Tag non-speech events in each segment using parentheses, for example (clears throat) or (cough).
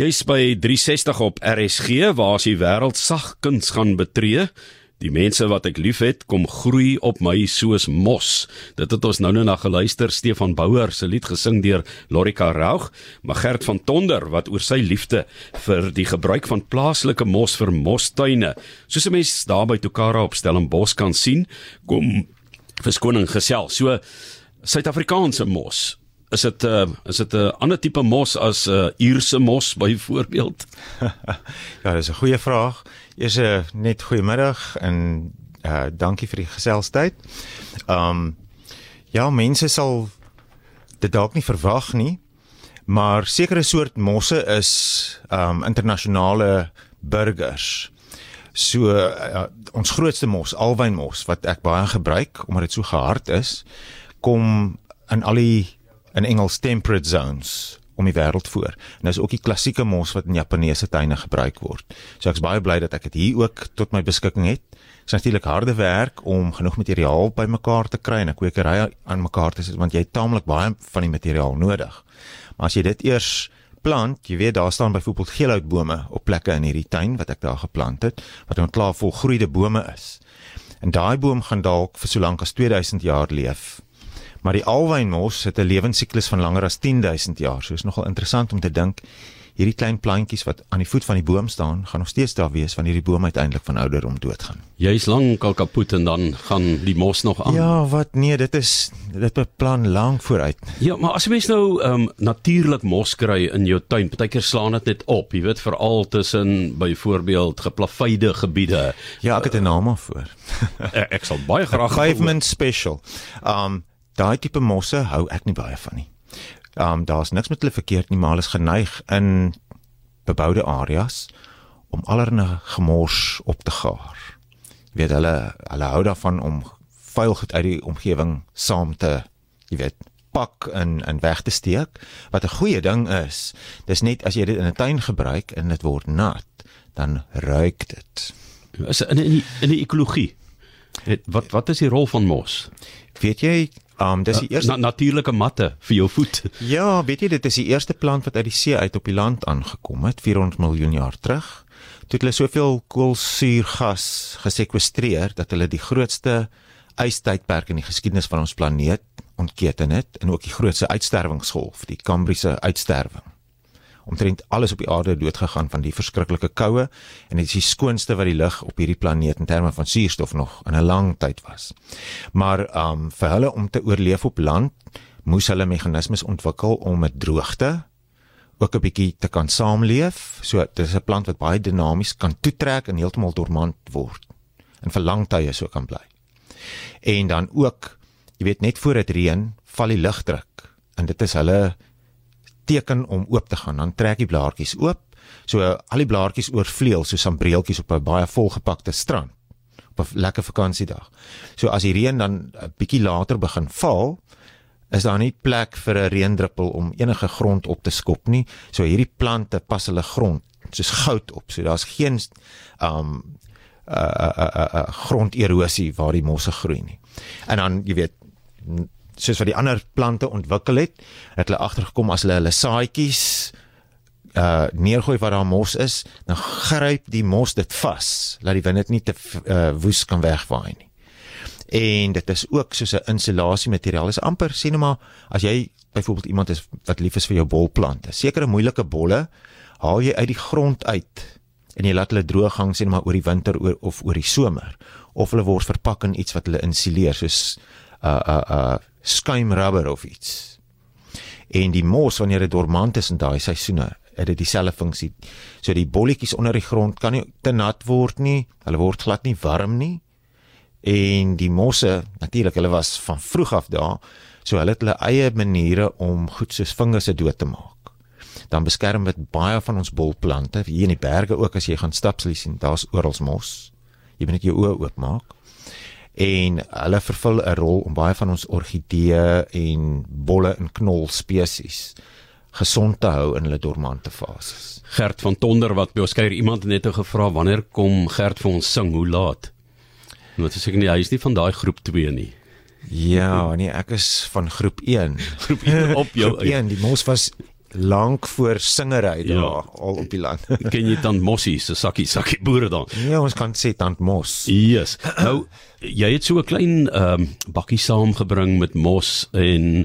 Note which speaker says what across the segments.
Speaker 1: Jy's by 360 op RSG waar as die wêreld sagkens gaan betree. Die mense wat ek liefhet, kom groei op my soos mos. Dit het ons nou net na geluister Stefan Bouwer se lied gesing deur Lorika Raug, maar Gert van Tonder wat oor sy liefde vir die gebruik van plaaslike mos vir mostuine. Soos 'n mens daar by Tokara op Stellenbosch kan sien, kom verskoning gesels. So Suid-Afrikaanse mos is dit 'n uh, is dit 'n ander tipe mos as 'n uh, Ierse mos byvoorbeeld? (laughs)
Speaker 2: ja, dis 'n goeie vraag. Eers uh, net goeiemiddag en uh dankie vir die geselsheid. Um ja, mense sal dit dalk nie verwag nie, maar sekere soort mosse is um internasionale burgers. So uh, ons grootste mos, alwynmos wat ek baie gebruik omdat dit so gehard is, kom in al die in Engels temperate zones om die wêreld voor. En dis ook die klassieke mos wat in Japaneese tuine gebruik word. So ek's baie bly dat ek dit hier ook tot my beskikking het. Dit is natuurlik harde werk om genoeg materiaal bymekaar te kry en 'n kwekery aan mekaar te sit want jy het taamlik baie van die materiaal nodig. Maar as jy dit eers plant, jy weet daar staan byvoorbeeld geelhoutbome op plekke in hierdie tuin wat ek daar geplant het wat nou klaar volgroeide bome is. En daai boom gaan dalk vir so lank as 2000 jaar leef maar die alwynmos het 'n lewensiklus van langer as 10000 jaar. So is nogal interessant om te dink hierdie klein plantjies wat aan die voet van die boom staan, gaan nog steeds daar wees wanneer die boom uiteindelik van ouderdom doodgaan.
Speaker 1: Jy is lank al kapot en dan gaan die mos nog aan.
Speaker 2: Ja, wat nee, dit is dit beplan lank vooruit.
Speaker 1: Ja, maar as jy mens nou ehm um, natuurlik mos kry in jou tuin, partykeer slaan dit net op, jy weet veral tussen byvoorbeeld geplaveide gebiede.
Speaker 2: Ja, ek het 'n naam voor. (laughs)
Speaker 1: ek sal baie graag
Speaker 2: pavement special. Um daai tipe mosse hou ek nie baie van nie. Um daar's niks met hulle verkeerd nie, maar hulle is geneig in beboude areas om allerlei gemors op te gaar. Jy weet hulle hulle hou daarvan om vuil goed uit die omgewing saam te, jy weet, pak en en weg te steek. Wat 'n goeie ding is, dis net as jy dit in 'n tuin gebruik en dit word nat, dan ruik dit.
Speaker 1: Is in in die, in die ekologie. Wat wat is die rol van mos?
Speaker 2: Weet jy, Um dis die eerste
Speaker 1: Na, natuurlike matte vir jou voet. (laughs)
Speaker 2: Ja, weet jy dit is die eerste plant wat uit die see uit op die land aangekom het 400 miljoen jaar terug. Toe het hulle soveel koolsuurgas gesekwestreer dat hulle die grootste ystydperk in die geskiedenis van ons planeet ontketen het en ook die grootste uitsterwingsgolf, die Kambriese uitsterwing omtrent alles op die aarde dood gegaan van die verskriklike koue en dit is die skoonste wat die lug op hierdie planeet in terme van suurstof nog in 'n lang tyd was. Maar um vir hulle om te oorleef op land moes hulle meganismes ontwikkel om met droogte ook 'n bietjie te kan saamleef. So dis 'n plant wat baie dinamies kan toetrek en heeltemal dormant word en vir lang tye so kan bly. En dan ook, jy weet net voor dit reën, val die lugdruk en dit is hulle teken om oop te gaan, dan trek die blaartjies oop. So al die blaartjies oorvleuel soos sambreeltjies op 'n baie volgepakte strand op 'n lekker vakansiedag. So as die reën dan 'n bietjie later begin val, is daar nie plek vir 'n reendruppel om enige grond op te skop nie. So hierdie plante pas hulle grond soos goud op. So daar's geen um uh uh uh, uh gronderosie waar die mosse groei nie. En dan jy weet soos wat die ander plante ontwikkel het, het hulle agtergekom as hulle hulle saadjies uh neergooi waar daar mos is, dan gryp die mos dit vas, laat die wind dit nie te uh, woes kan wegwaai nie. En dit is ook soos 'n insulasiemateriaal. Dit is amper sien nou maar as jy byvoorbeeld iemand is wat lief is vir jou bolplante. Sekere moeilike bolle haal jy uit die grond uit en jy laat hulle droog hang sien nou maar oor die winter oor, of oor die somer of hulle word verpak in iets wat hulle insuleer soos uh uh uh skuimrubber of iets. En die mos wanneer dit dormant is in daai seisoene, het dit dieselfde funksie. So die bolletjies onder die grond kan nie te nat word nie. Hulle word glad nie warm nie. En die mosse, natuurlik, hulle was van vroeg af daar, so hulle het hulle eie maniere om goed soos vingerse dood te maak. Dan beskerm dit baie van ons bolplante. Hier in die berge ook as jy gaan stap, sal jy sien daar's oral mos. Jy moet net jou oë oopmaak en hulle vervul 'n rol om baie van ons orgidee en bolle en knol spesies gesond te hou in hulle dormante fases.
Speaker 1: Gert van Tonder wat by ons kuier iemand het net nou gevra wanneer kom Gert vir ons sing hoe laat? Want as ek nie hy is nie van daai groep 2 nie.
Speaker 2: Ja, nee, ek is van groep 1. (laughs)
Speaker 1: Groep 1 op jou.
Speaker 2: groep 1, die mos was lank voor singery daar
Speaker 1: Ja.
Speaker 2: al op die land. (laughs)
Speaker 1: Ken jy dan Mossie se sakkie sakkie boere dan?
Speaker 2: nee, ons kan sê tant mos.
Speaker 1: Yes. Nou jy het so 'n klein ehm um, bakkie saamgebring met mos en uh,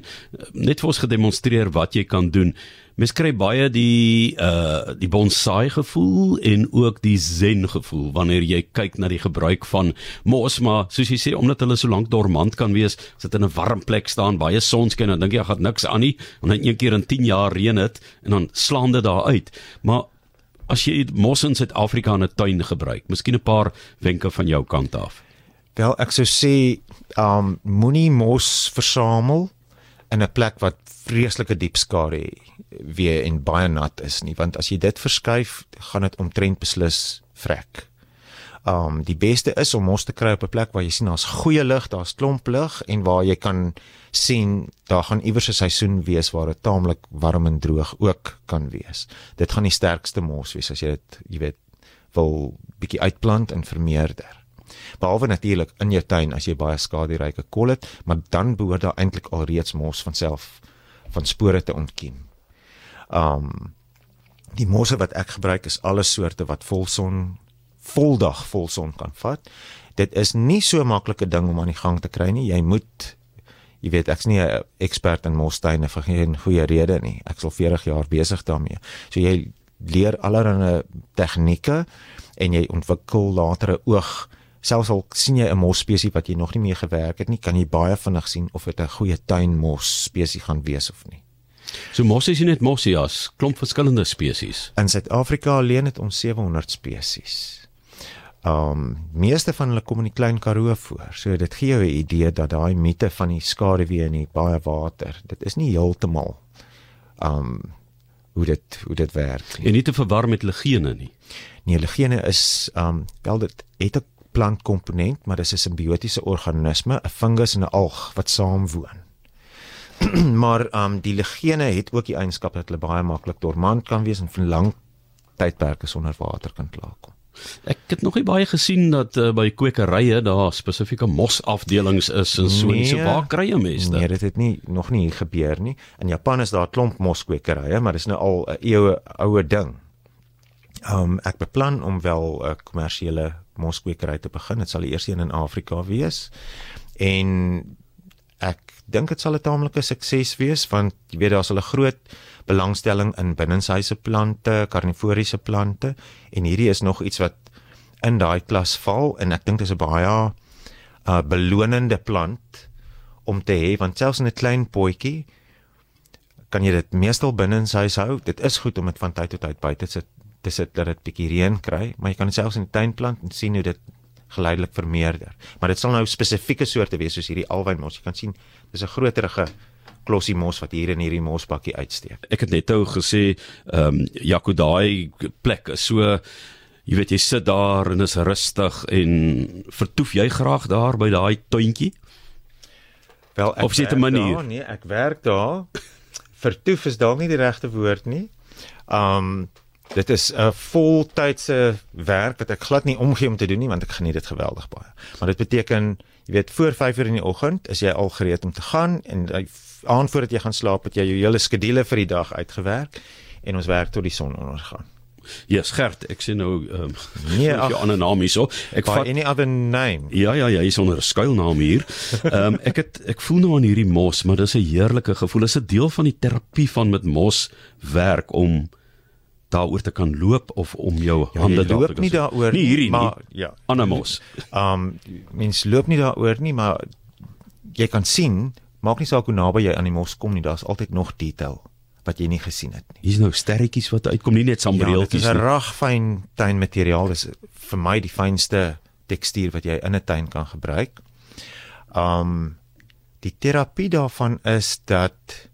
Speaker 1: net vir ons gedemonstreer wat jy kan doen. Mens kry baie die uh die bonsai gevoel en ook die zen gevoel wanneer jy kyk na die gebruik van mos, maar soos jy sê omdat hulle so lank dormant kan wees, as dit in 'n warm plek staan, baie sonskyn, dan dink jy gaan niks aan nie, en dan een keer in 10 jaar reën dit en dan slaan dit daar uit. Maar as jy mos in Suid-Afrika in 'n tuin gebruik, miskien 'n paar wenke van jou kant af.
Speaker 2: Wel, ek sou sê, um moenie mos versamel in 'n plek wat vreeslike diep skare weer en baie nat is nie, want as jy dit verskuif, gaan dit omtrent beslis vrek. Um die beste is om mos te kry op 'n plek waar jy sien daar's goeie lig, daar's klomp lig en waar jy kan sien daar gaan iewers 'n seisoen wees waar dit taamlik warm en droog ook kan wees. Dit gaan die sterkste mos wees as jy dit, jy weet, wil bietjie uitplant en vermeerder. Behalwe natuurlik in jou tuin as jy baie skaduryke kol het, maar dan behoort daar eintlik alreeds mos van self van spore te ontkiem. Um die mosse wat ek gebruik is alle soorte wat volson voldag volson kan vat. Dit is nie so maklike ding om aan die gang te kry nie. Jy moet jy weet ek's nie 'n ekspert in mostuine vir geen goeie rede nie. Ek's al 40 jaar besig daarmee. So jy leer allerlei tegnieke en jy ontwikkel later 'n oog selfs al sien jy 'n mos spesies wat jy nog nie mee gewerk het nie, kan jy baie vinnig sien of dit 'n goeie tuinmos spesies gaan wees of nie.
Speaker 1: So mos is nie net mossias, klomp verskillende spesies.
Speaker 2: In Suid-Afrika alleen het ons 700 spesies. Um meeste van hulle kom in die Klein Karoo voor. So dit gee jou 'n idee dat daai mite van die skaduwee en die baie water, dit is nie heeltemal um hoe dit hoe dit werk.
Speaker 1: En nie te verwar met legene nie.
Speaker 2: Nee, legene is um wel dit het 'n plantkomponent, maar dis 'n simbiotiese organisme, 'n fungus en 'n alg wat saamwoon. (clears throat) maar um die legene het ook die eienskap dat hulle baie maklik dormant kan wees en vir lang tydperke sonder water kan klaarkom.
Speaker 1: Ek het nog nie baie gesien dat uh, by kwekerye daar spesifieke mosafdelings is en so nie. So
Speaker 2: Nee.
Speaker 1: waar kry jy mense
Speaker 2: Nee,
Speaker 1: dit?
Speaker 2: het nie nog nie gebeur nie. In Japan is daar 'n klomp moskwekerye, maar dis nou al 'n eeue oue ding. Um ek beplan om wel 'n kommersiële moskwekery te begin. Dit sal die eerste een in Afrika wees. En ek dink dit sal 'n taamlike sukses wees want jy weet daar's 'n groot belangstelling in binnenshuise plante, karnivoriese plante en hierdie is nog iets wat in daai klas val en ek dink dit is 'n baie uh belonende plant om te hê want selfs in 'n klein potjie kan jy dit meestal binne in huis hou. Dit is goed om dit van tyd tot tyd buite te sit te sit dat dit bietjie reën kry, maar jy kan dit selfs in die tuin plant en sien hoe dit geleidelik vermeerder. Maar dit sal nou spesifieke soorte wees soos hierdie alwynmos. Jy kan sien dis 'n groterige klossie mos wat hier in hierdie mosbakkie uitsteek.
Speaker 1: Ek het net ou gesê, ehm um, Jaco daai plek is so jy weet jy sit daar en is rustig en vertoef jy graag daar by daai tuintjie?
Speaker 2: Wel,
Speaker 1: Of is dit 'n manier?
Speaker 2: Daar, nee, ek werk daar. Vertoef is dalk nie die regte woord nie. Um dit is 'n voltydse werk wat ek glad nie omgee om te doen nie want ek geniet dit geweldig baie. Maar dit beteken, jy weet, voor 5:00 in die oggend is jy al gereed om te gaan en jy aan voordat jy gaan slaap het jy jou hele skedule vir die dag uitgewerk en ons werk tot die son ondergaan.
Speaker 1: Ja, yes, Gert, ek sien nou ehm um,
Speaker 2: Nee, (laughs)
Speaker 1: jou
Speaker 2: ag.
Speaker 1: ander naam hierso. Ek vat
Speaker 2: any other name.
Speaker 1: Ja ja ja, hy's onder 'n skuilnaam hier. (laughs) Ehm um, ek het ek voel nou aan hierdie mos, maar dis 'n heerlike gevoel. Dis 'n deel van die terapie van met mos werk om daaroor te kan loop of om jou
Speaker 2: Ja,
Speaker 1: hande daar te kan
Speaker 2: nie daaroor
Speaker 1: nie hierdie
Speaker 2: maar
Speaker 1: nie.
Speaker 2: ja.
Speaker 1: Ander mos.
Speaker 2: Um mens loop nie daaroor nie, maar jy kan sien, maak nie saak hoe naby jy aan die mos kom nie, daar's altyd nog detail wat jy nie gesien het nie.
Speaker 1: Hier's nou sterretjies wat uitkom, nie net
Speaker 2: Ja, dit
Speaker 1: sambreeltjies
Speaker 2: is 'n
Speaker 1: nie.
Speaker 2: ragfyn tuinmateriaal, dis vir my die fynste tekstuur wat jy in 'n tuin kan gebruik. Um die terapie daarvan is dat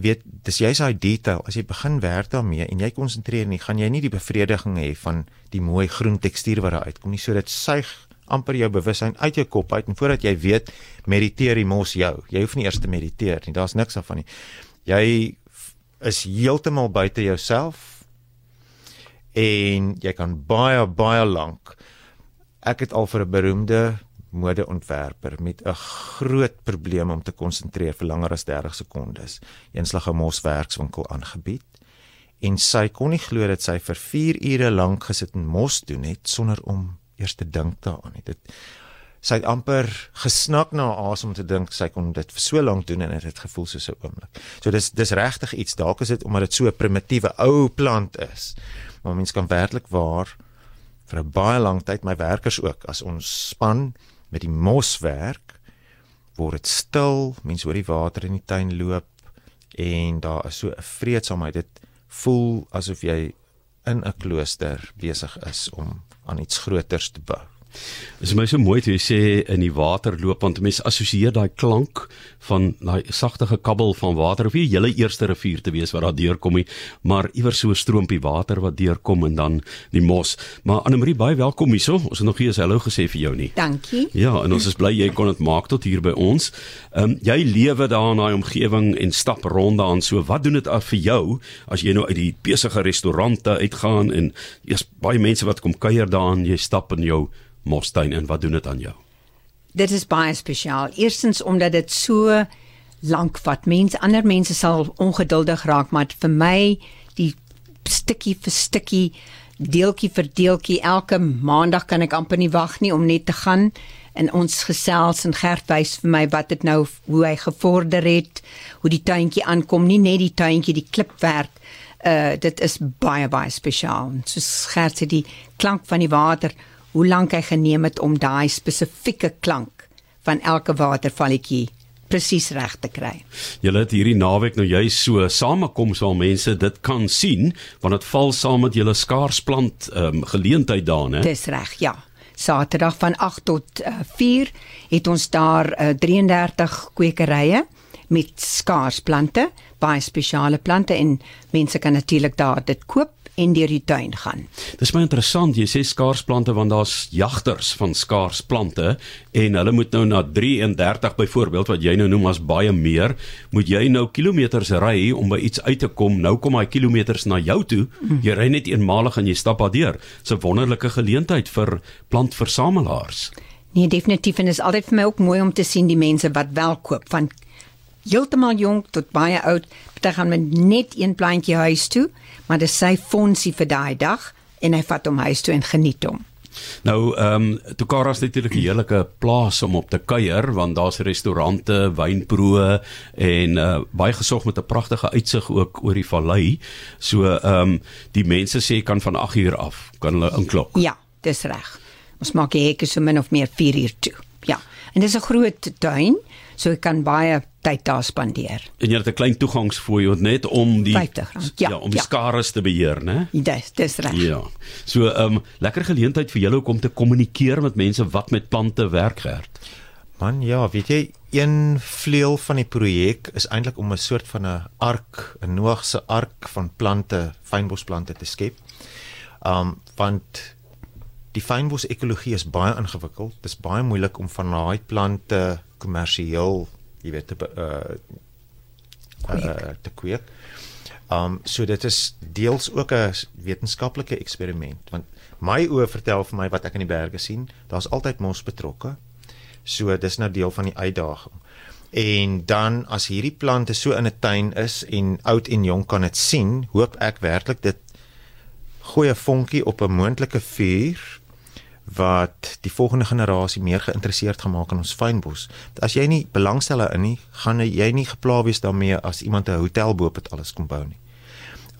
Speaker 2: jy weet, dis jy's daai detail. As jy begin werk daarmee en jy konsentreer nie, gaan jy nie die bevrediging hê van die mooi groen tekstuur wat daar uitkom nie. So dit suig amper jou bewussyn uit jou kop uit en voordat jy weet, mediteer die mos jou. Jy hoef nie eers te mediteer nie. Daar's niks daarvan nie. Jy is heeltemal buite jouself en jy kan baie baie lank ek het al vir 'n beroemde modeontwerper met 'n groot probleem om te konsentreer vir langer as 30 sekondes. Eenslag 'n moswerkswinkel aangebied en sy kon nie glo dat sy vir 4 ure lank gesit en mos doen het sonder om eers te dink daaraan nie. Dit sy het amper gesnak na asem om te dink sy kon dit vir so lank doen en dit het gevoel soos 'n oomblik. So dis dis regtig iets dalk is dit omdat dit so 'n primitiewe ou plant is. Maar mens kan werklik waar vir 'n baie lang tyd my werkers ook as ons span met die mos werk word dit stil, mense hoor die water in die tuin loop en daar is so 'n vreedsaamheid. Dit voel asof jy in 'n klooster besig is om aan iets groters te bou.
Speaker 1: Dit is my so mooi toe jy sê in die water loop want mense assosieer daai klank van daai sagte gekabbel van water of nie die hele eerste rivier te wees wat daar deurkom nie, maar iewers so 'n stroompie water wat deurkom en dan die mos. Maar Annelie baie welkom hierso. Ons het nog nie eens hallo gesê vir jou nie.
Speaker 3: Dankie.
Speaker 1: Ja, en ons is bly jy kon dit maak tot hier by ons. Ehm um, jy lewe daar in daai omgewing en stap rond daarin. So wat doen dit af vir jou as jy nou uit die besige restaurante uitgaan en jy's baie mense wat kom kuier daarin, jy stap in jou mostuin en wat doen dit aan jou?
Speaker 3: Dit is baie spesiaal. Eerstens omdat dit so lank vat. Mense ander mense sal ongeduldig raak, maar vir my die stukkie vir stukkie, deeltjie vir deeltjie, elke maandag kan ek amper nie wag nie om net te gaan en ons gesels en Gert wys vir my wat dit nou hoe hy gevorder het, hoe die tuintjie aankom, nie net die tuintjie, die klipwerk. Uh dit is baie baie spesiaal. Soos Gert sê die klank van die water hoe lank hy geneem het om daai spesifieke klank van elke watervalletjie presies reg te kry.
Speaker 1: Julle het hierdie naweek nou juis so samekoms waar mense dit kan sien want dit val saam met julle skaarsplant ehm um, geleentheid daar, né?
Speaker 3: Dis reg, ja. Saterdag van 8 tot uh, 4 het ons daar uh, 33 kwekerye met skaarsplante, baie spesiale plante en mense kan natuurlik daar dit koop en deur die tuin gaan.
Speaker 1: Dis my interessant, jy sê skaarsplante want daar's jagters van skaarsplante en hulle moet nou na 33 byvoorbeeld wat jy nou noem as baie meer, moet jy nou kilometers ry om by iets uit te kom. Nou kom daai kilometers na jou toe. Jy ry net eenmalig en jy stap daardeur. Dis 'n wonderlike geleentheid vir plantversamelaars.
Speaker 3: Nee, definitief en dit is altyd vir my ook mooi om te sien die mense wat wel koop van heeltemal jonk tot baie oud. Party gaan met net een plantjie huis toe, maar dis sy fondsie vir daai dag en hy vat hom huis toe en geniet hom.
Speaker 1: Nou ehm um, Tukara is natuurlik 'n heerlike plaas om op te kuier want daar's restaurante, wynproe en uh, baie gesog met 'n pragtige uitsig ook oor die vallei. So ehm um, die mense sê kan van 8 uur af kan hulle inklok.
Speaker 3: Ja, dis reg. Ons maak die hekke so min of meer 4 uur toe. Ja. En dis 'n groot tuin, so ek kan baie tyd daar spandeer.
Speaker 1: En jy het 'n klein toegangsfooi net om die
Speaker 3: R50. Ja,
Speaker 1: ja, om die
Speaker 3: ja.
Speaker 1: skares te beheer, né?
Speaker 3: Dis dis reg.
Speaker 1: Ja. So ehm um, lekker geleentheid vir julle om te kommunikeer met mense wat met plante werk gerd.
Speaker 2: Man, ja, weet jy, een vleuel van die projek is eintlik om 'n soort van 'n ark, 'n Noag se ark van plante, fynbosplante te skep. Um want die fynbos ekologie is baie ingewikkeld. Dit is baie moeilik om van daai plante kommersieel, jy weet, te uh, uh te kweek. Um so dit is deels ook 'n wetenskaplike eksperiment want my oë vertel vir my wat ek in die berge sien, daar's altyd mos betrokke. So dis nou deel van die uitdaging. En dan as hierdie plante so in 'n tuin is en oud en jonk kan dit sien, hoop ek werklik dit gooi 'n vonkie op 'n moontlike vuur wat die volgende generasie meer geïnteresseerd gemaak in ons fynbos. As jy nie belangstel daarin nie, gaan jy nie gepla wees daarmee as iemand 'n hotel bo op dit alles kom bou nie.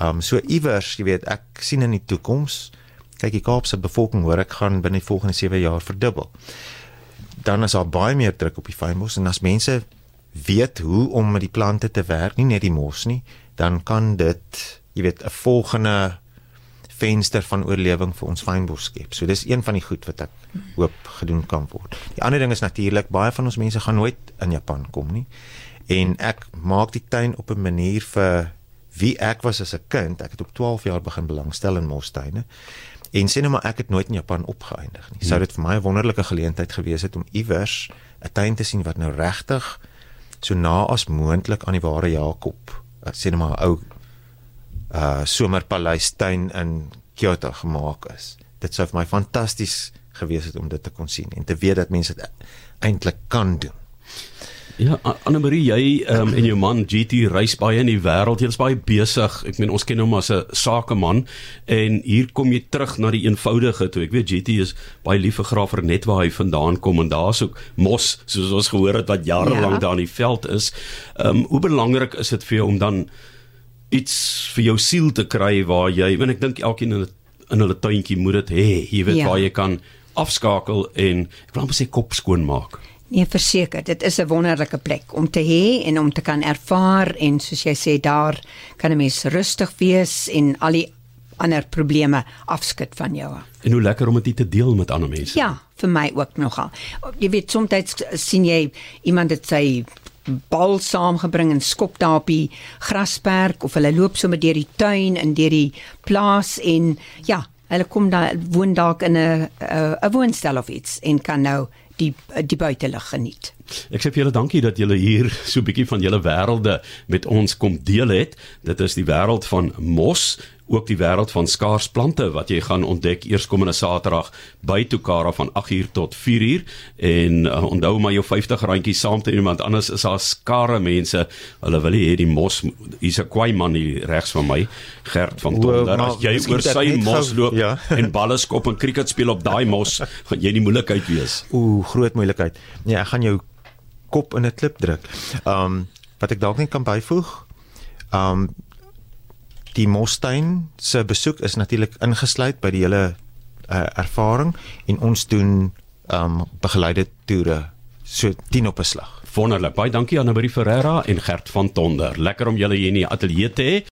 Speaker 2: Um so iewers, jy weet, ek sien in die toekoms, kyk die Kaapse bevolking hoor ek gaan binne die volgende 7 jaar verdubbel. Dan is daar baie meer druk op die fynbos en as mense weet hoe om met die plante te werk, nie net die mos nie, dan kan dit, jy weet, 'n volgende venster van oorlewing vir ons fynbos skep. So dis een van die goed wat ek hoop gedoen kan word. Die ander ding is natuurlik baie van ons mense gaan nooit in Japan kom nie. En ek maak die tuin op 'n manier vir wie ek was as 'n kind. Ek het op 12 jaar begin belangstel in mostuine. En sê nou maar ek het nooit in Japan opgeëindig nie. Sou dit vir my 'n wonderlike geleentheid gewees het om iewers 'n tuin te sien wat nou regtig so na as moontlik aan die ware Jakob, sê nou maar 'n ou uh somerpaleis tuin in Kyoto gemaak is. Dit sou vir my fantasties gewees het om dit te kon sien en te weet dat mense dit eintlik kan doen.
Speaker 1: Ja, Anne Marie, jy um, en jou man GT reis baie in die wêreld. Jy's baie besig. Ek meen ons ken hom as 'n sakeman en hier kom jy terug na die eenvoudige toe. Ek weet GT is baie lief vir grafer net waar hy vandaan kom en daar's ook mos soos ons gehoor het wat jare lank ja. daar in die veld is. Ehm um, hoe belangrik is dit vir jou om dan iets vir jou siel te kry waar jy, want ek dink elkeen in 'n in hulle tuintjie moet dit hê. Jy weet ja. waar jy kan afskakel en ek wil amper sê kop skoon maak.
Speaker 3: Nee, verseker, dit is 'n wonderlike plek om te hê en om te kan ervaar en soos jy sê daar kan 'n mens rustig wees en al die ander probleme afskud van jou af.
Speaker 1: En hoe lekker om dit te deel met ander mense.
Speaker 3: Ja, vir my ook nogal. Jy weet soms sien jy iemand het sy bal saamgebring en skop daar op die grasperk of hulle loop sommer deur die tuin en deur die plaas en ja, hulle kom daar woon dalk in 'n 'n woonstel of iets en kan nou die die buitelug geniet.
Speaker 1: Ek sê vir julle dankie dat julle hier so 'n bietjie van julle wêrelde met ons kom deel het. Dit is die wêreld van mos ook die wêreld van skaars plante wat jy gaan ontdek eerskomende Saterdag by Tokara van 8uur tot 4uur en uh, onthou maar jou 50 randjie saam te iemand anders is daar skare mense. Hulle wil hê die mos hier's 'n kwai man hier regs van my Gert van Tonder as jy oor sy mos loop ja. en balle skop en cricket speel op daai mos (laughs) gaan jy nie moeilikheid wees.
Speaker 2: Ooh groot moeilikheid. Nee ek gaan jou kop in 'n klip druk um wat ek dalk net kan byvoeg um die Mostuin se besoek is natuurlik ingesluit by die hele uh, ervaring en ons doen um begeleide toere so 10 op 'n slag.
Speaker 1: Wonderlik. Baie dankie aan Marie Ferreira en Gert van Tonder. Lekker om julle hier in die ateljee te hê.